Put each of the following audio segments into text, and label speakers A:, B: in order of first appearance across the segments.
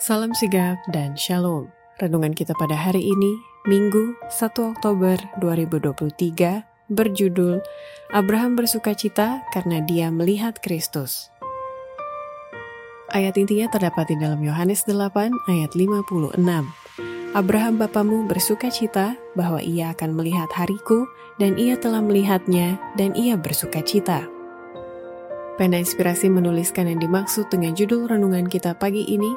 A: Salam sigap dan shalom. Renungan kita pada hari ini, Minggu 1 Oktober 2023, berjudul Abraham bersuka cita karena dia melihat Kristus. Ayat intinya terdapat di dalam Yohanes 8 ayat 56. Abraham bapamu bersuka cita bahwa ia akan melihat hariku dan ia telah melihatnya dan ia bersuka cita. Pena Inspirasi menuliskan yang dimaksud dengan judul renungan kita pagi ini,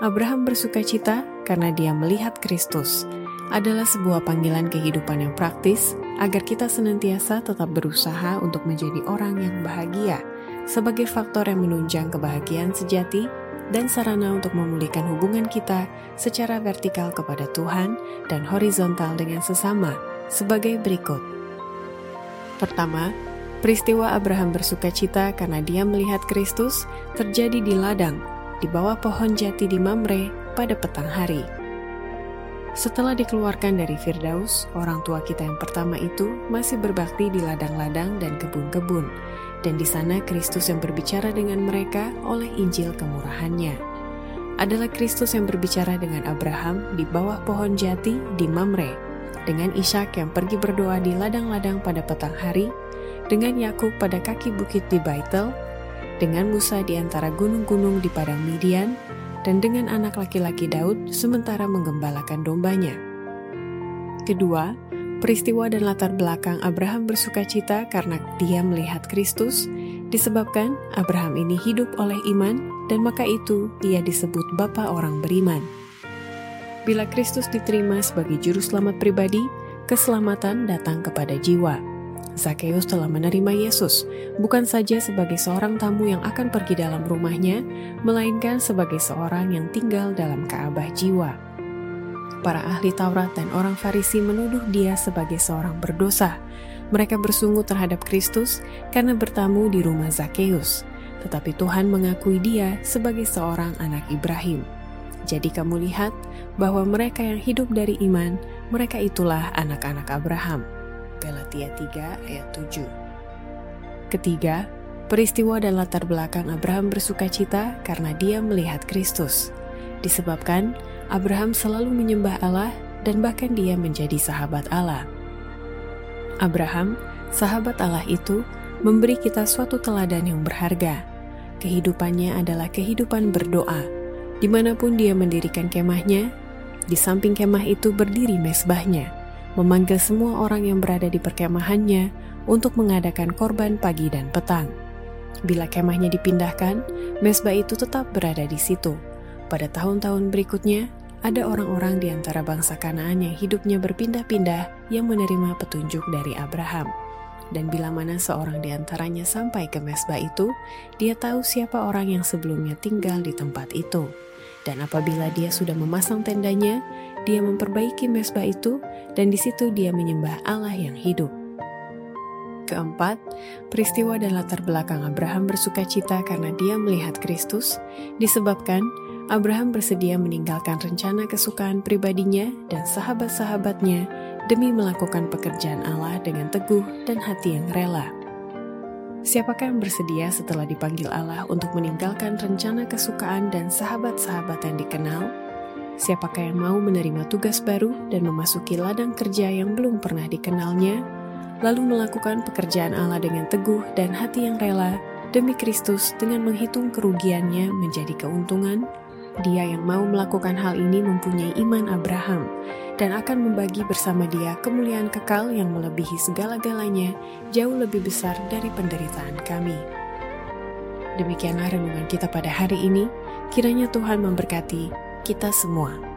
A: Abraham bersuka cita karena dia melihat Kristus, adalah sebuah panggilan kehidupan yang praktis agar kita senantiasa tetap berusaha untuk menjadi orang yang bahagia sebagai faktor yang menunjang kebahagiaan sejati dan sarana untuk memulihkan hubungan kita secara vertikal kepada Tuhan dan horizontal dengan sesama sebagai berikut. Pertama, Peristiwa Abraham bersuka cita karena dia melihat Kristus terjadi di ladang, di bawah pohon jati di Mamre pada petang hari. Setelah dikeluarkan dari Firdaus, orang tua kita yang pertama itu masih berbakti di ladang-ladang dan kebun-kebun, dan di sana Kristus yang berbicara dengan mereka oleh Injil kemurahannya. Adalah Kristus yang berbicara dengan Abraham di bawah pohon jati di Mamre, dengan Ishak yang pergi berdoa di ladang-ladang pada petang hari, dengan Yakub pada kaki bukit di Baitel, dengan Musa di antara gunung-gunung di padang Midian, dan dengan anak laki-laki Daud sementara menggembalakan dombanya. Kedua, peristiwa dan latar belakang Abraham bersuka cita karena dia melihat Kristus, disebabkan Abraham ini hidup oleh iman dan maka itu ia disebut bapa orang beriman. Bila Kristus diterima sebagai juru selamat pribadi, keselamatan datang kepada jiwa. Zakheus telah menerima Yesus, bukan saja sebagai seorang tamu yang akan pergi dalam rumahnya, melainkan sebagai seorang yang tinggal dalam Ka'bah jiwa. Para ahli Taurat dan orang Farisi menuduh dia sebagai seorang berdosa. Mereka bersungguh terhadap Kristus karena bertamu di rumah Zakheus, tetapi Tuhan mengakui dia sebagai seorang anak Ibrahim. Jadi kamu lihat bahwa mereka yang hidup dari iman, mereka itulah anak-anak Abraham. Galatia 3 ayat 7. Ketiga, peristiwa dan latar belakang Abraham bersuka cita karena dia melihat Kristus. Disebabkan Abraham selalu menyembah Allah dan bahkan dia menjadi sahabat Allah. Abraham, sahabat Allah itu, memberi kita suatu teladan yang berharga. Kehidupannya adalah kehidupan berdoa. Di mana pun dia mendirikan kemahnya, di samping kemah itu berdiri mesbahnya memanggil semua orang yang berada di perkemahannya untuk mengadakan korban pagi dan petang. Bila kemahnya dipindahkan, mesbah itu tetap berada di situ. Pada tahun-tahun berikutnya, ada orang-orang di antara bangsa Kanaan yang hidupnya berpindah-pindah yang menerima petunjuk dari Abraham. Dan bila mana seorang di antaranya sampai ke mesbah itu, dia tahu siapa orang yang sebelumnya tinggal di tempat itu. Dan apabila dia sudah memasang tendanya, dia memperbaiki mesbah itu, dan di situ dia menyembah Allah yang hidup. Keempat, peristiwa dan latar belakang Abraham bersuka cita karena dia melihat Kristus, disebabkan Abraham bersedia meninggalkan rencana kesukaan pribadinya dan sahabat-sahabatnya demi melakukan pekerjaan Allah dengan teguh dan hati yang rela. Siapakah yang bersedia setelah dipanggil Allah untuk meninggalkan rencana kesukaan dan sahabat-sahabat yang dikenal? Siapakah yang mau menerima tugas baru dan memasuki ladang kerja yang belum pernah dikenalnya, lalu melakukan pekerjaan Allah dengan teguh dan hati yang rela demi Kristus dengan menghitung kerugiannya menjadi keuntungan? Dia yang mau melakukan hal ini mempunyai iman Abraham dan akan membagi bersama dia kemuliaan kekal yang melebihi segala-galanya, jauh lebih besar dari penderitaan kami. Demikianlah renungan kita pada hari ini. Kiranya Tuhan memberkati kita semua.